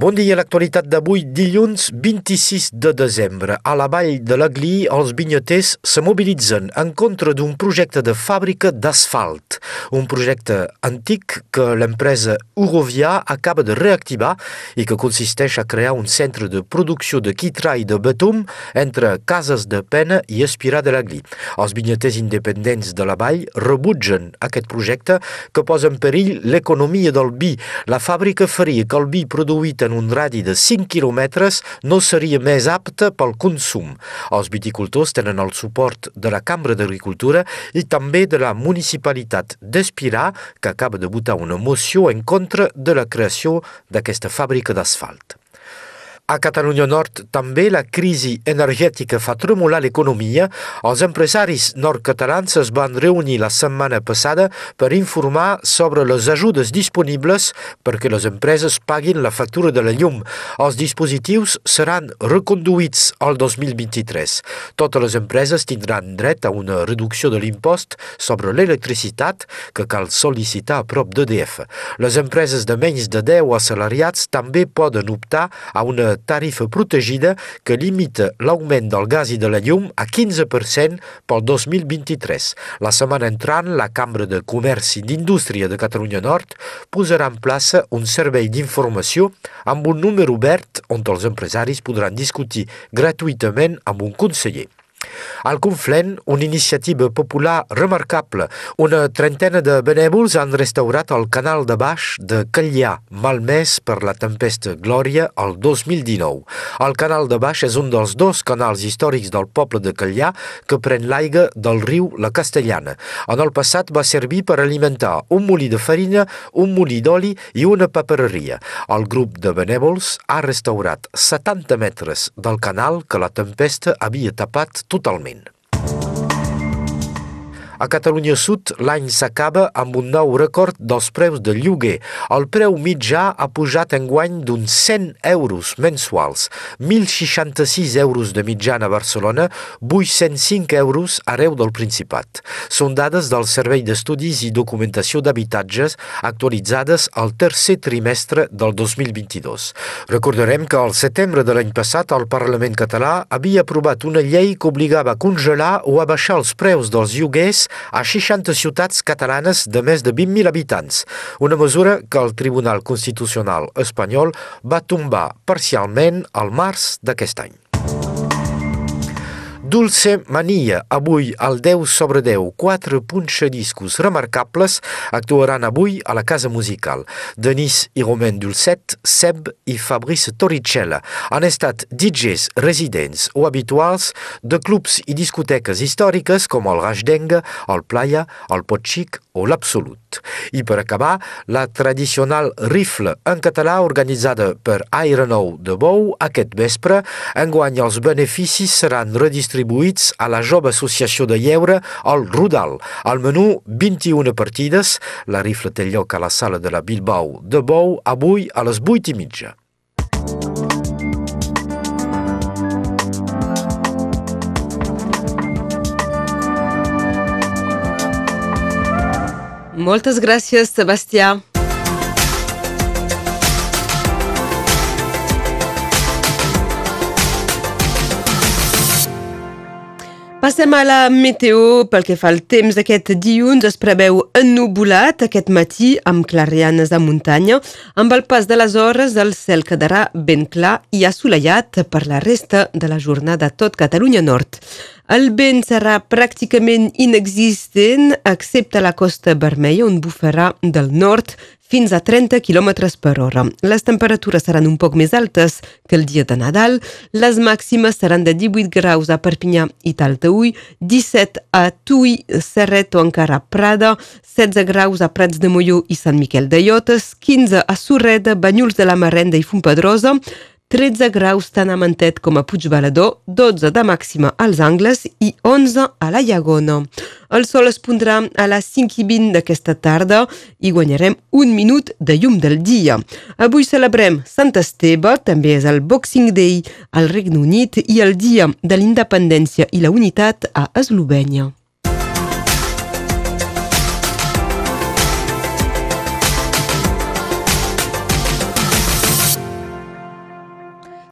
Bon dia, l'actualitat d'avui, dilluns 26 de desembre. A la vall de l'Aglí, els vinyoters se mobilitzen en contra d'un projecte de fàbrica d'asfalt. Un projecte antic que l'empresa Eurovia acaba de reactivar i que consisteix a crear un centre de producció de quitra i de betum entre Cases de Pena i Espirà de l'Aglí. Els vinyoters independents de la vall rebutgen aquest projecte que posa en perill l'economia del vi. La fàbrica faria que el vi produït en un radi de 5 quilòmetres no seria més apte pel consum. Els viticultors tenen el suport de la Cambra d'Agricultura i també de la Municipalitat d'Espirà, que acaba de votar una moció en contra de la creació d'aquesta fàbrica d'asfalt. A Catalunya Nord també la crisi energètica fa tremolar l'economia. Els empresaris nord-catalans es van reunir la setmana passada per informar sobre les ajudes disponibles perquè les empreses paguin la factura de la llum. Els dispositius seran reconduïts al 2023. Totes les empreses tindran dret a una reducció de l'impost sobre l'electricitat que cal sol·licitar a prop d'EDF. Les empreses de menys de 10 assalariats també poden optar a una tarifa protegida que limita l'augment del gas i de la llum a 15% pel 2023. La setmana entrant, la Cambra de Comerç i d'Indústria de Catalunya Nord posarà en plaça un servei d'informació amb un número obert on els empresaris podran discutir gratuïtament amb un conseller. Al Conflent, una iniciativa popular remarcable. Una trentena de benèvols han restaurat el canal de baix de Callà, malmès per la tempesta Glòria el 2019. El canal de baix és un dels dos canals històrics del poble de Callà que pren l'aigua del riu La Castellana. En el passat va servir per alimentar un molí de farina, un molí d'oli i una papereria. El grup de benèvols ha restaurat 70 metres del canal que la tempesta havia tapat totalment. A Catalunya Sud, l'any s'acaba amb un nou rècord dels preus de lloguer. El preu mitjà ha pujat enguany d'uns 100 euros mensuals, 1.066 euros de mitjana a Barcelona, 805 euros arreu del Principat. Són dades del Servei d'Estudis i Documentació d'Habitatges actualitzades al tercer trimestre del 2022. Recordarem que al setembre de l'any passat el Parlament català havia aprovat una llei que obligava a congelar o a baixar els preus dels lloguers a 60 ciutats catalanes de més de 20.000 habitants, una mesura que el Tribunal Constitucional espanyol va tombar parcialment al març d'aquest any. Dulce Mania, avui al 10 sobre 10, quatre punxadiscos remarcables actuaran avui a la Casa Musical. Denis i Romain Dulcet, Seb i Fabrice Torricella han estat DJs residents o habituals de clubs i discoteques històriques com el Rajdenga, el Playa, el Potxic o l'Absolut. I per acabar, la tradicional rifle en català organitzada per Aeronou de Bou aquest vespre, enguany els beneficis seran redistribuïts distribuïts a la jove associació de lleure al Rudal. Al menú, 21 partides. La rifle té lloc a la sala de la Bilbao de Bou avui a les 8 i mitja. Moltes gràcies, Sebastià. Passem a la meteo. Pel que fa al temps d'aquest dilluns, es preveu ennubulat aquest matí amb clarianes a muntanya. Amb el pas de les hores, el cel quedarà ben clar i assolellat per la resta de la jornada tot Catalunya Nord. El vent serà pràcticament inexistent, excepte a la costa vermella, on bufarà del nord fins a 30 km per hora. Les temperatures seran un poc més altes que el dia de Nadal. Les màximes seran de 18 graus a Perpinyà i Talteui, 17 a Tui, Serret o encara Prada, 16 graus a Prats de Molló i Sant Miquel de Llotes, 15 a Surreda, Banyuls de la Marenda i Fontpedrosa, 13 graus tant a Mantet com a Puigbalador, 12 de màxima als Angles i 11 a la Llagona. El sol es pondrà a les 5 i 20 d'aquesta tarda i guanyarem un minut de llum del dia. Avui celebrem Sant Esteve, també és el Boxing Day al Regne Unit i el Dia de l'Independència i la Unitat a Eslovènia.